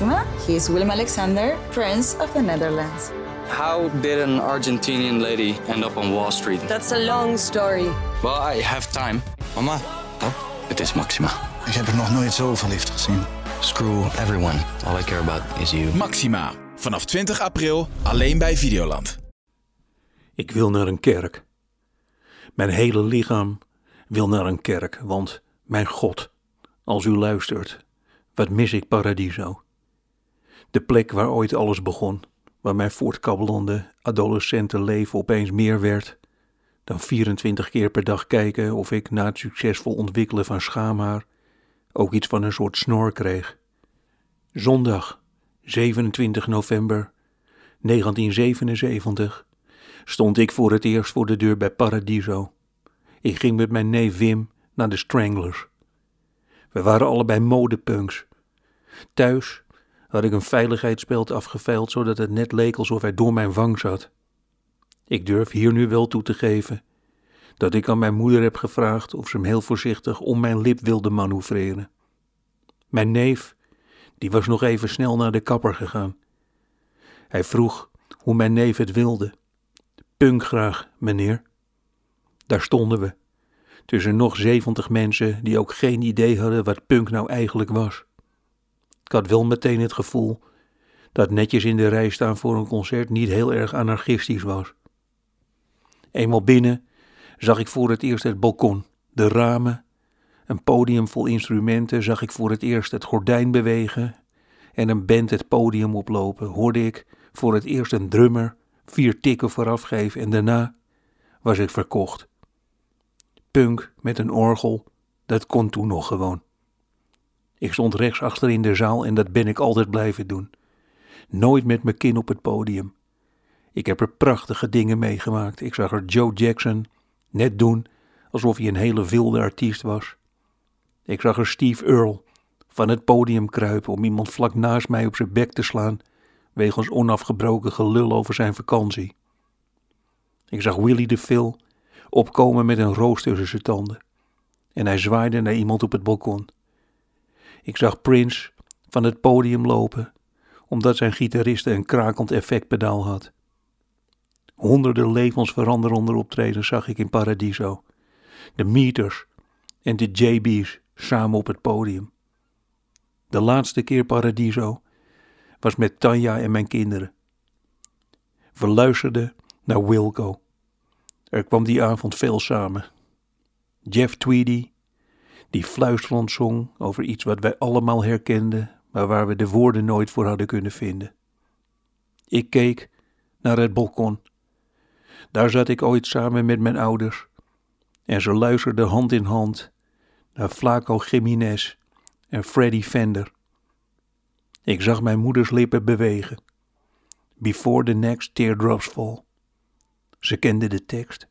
Maxima. He is Willem Alexander, Prince of the Netherlands. How did an Argentinian lady end up on Wall Street? That's a long story. Well, I have time. Mama, Oh, het is Maxima. ik heb er nog nooit zo verliefd gezien. Screw everyone. All I care about is you. Maxima. Vanaf 20 april alleen bij Videoland. Ik wil naar een kerk. Mijn hele lichaam wil naar een kerk, want mijn God, als u luistert, wat mis ik Paradiso? De plek waar ooit alles begon, waar mijn voortkabbelende adolescente leven opeens meer werd dan 24 keer per dag kijken of ik na het succesvol ontwikkelen van schaamhaar ook iets van een soort snor kreeg. Zondag, 27 november 1977 stond ik voor het eerst voor de deur bij Paradiso. Ik ging met mijn neef Wim naar de Stranglers. We waren allebei modepunks. Thuis had ik een veiligheidsspeld afgeveild zodat het net leek alsof hij door mijn wang zat. Ik durf hier nu wel toe te geven dat ik aan mijn moeder heb gevraagd of ze hem heel voorzichtig om mijn lip wilde manoeuvreren. Mijn neef, die was nog even snel naar de kapper gegaan. Hij vroeg hoe mijn neef het wilde. Punk graag, meneer. Daar stonden we, tussen nog zeventig mensen die ook geen idee hadden wat punk nou eigenlijk was. Ik had wel meteen het gevoel dat netjes in de rij staan voor een concert niet heel erg anarchistisch was. Eenmaal binnen zag ik voor het eerst het balkon, de ramen, een podium vol instrumenten, zag ik voor het eerst het gordijn bewegen en een band het podium oplopen, hoorde ik voor het eerst een drummer vier tikken vooraf geven en daarna was ik verkocht. Punk met een orgel, dat kon toen nog gewoon. Ik stond rechts achter in de zaal en dat ben ik altijd blijven doen. Nooit met mijn kin op het podium. Ik heb er prachtige dingen meegemaakt. Ik zag er Joe Jackson net doen alsof hij een hele wilde artiest was. Ik zag er Steve Earle van het podium kruipen om iemand vlak naast mij op zijn bek te slaan wegens onafgebroken gelul over zijn vakantie. Ik zag Willy de Phil opkomen met een roos tussen zijn tanden en hij zwaaide naar iemand op het balkon. Ik zag Prince van het podium lopen omdat zijn gitariste een krakend effectpedaal had. Honderden levensveranderende optredens zag ik in Paradiso. De Meters en de JB's samen op het podium. De laatste keer Paradiso was met Tanja en mijn kinderen. We luisterden naar Wilco. Er kwam die avond veel samen. Jeff Tweedy, die fluisterend zong over iets wat wij allemaal herkenden, maar waar we de woorden nooit voor hadden kunnen vinden. Ik keek naar het balkon. Daar zat ik ooit samen met mijn ouders en ze luisterden hand in hand naar Flaco Jiménez en Freddy Fender. Ik zag mijn moeders lippen bewegen. Before the next teardrops fall. Ze kende de tekst.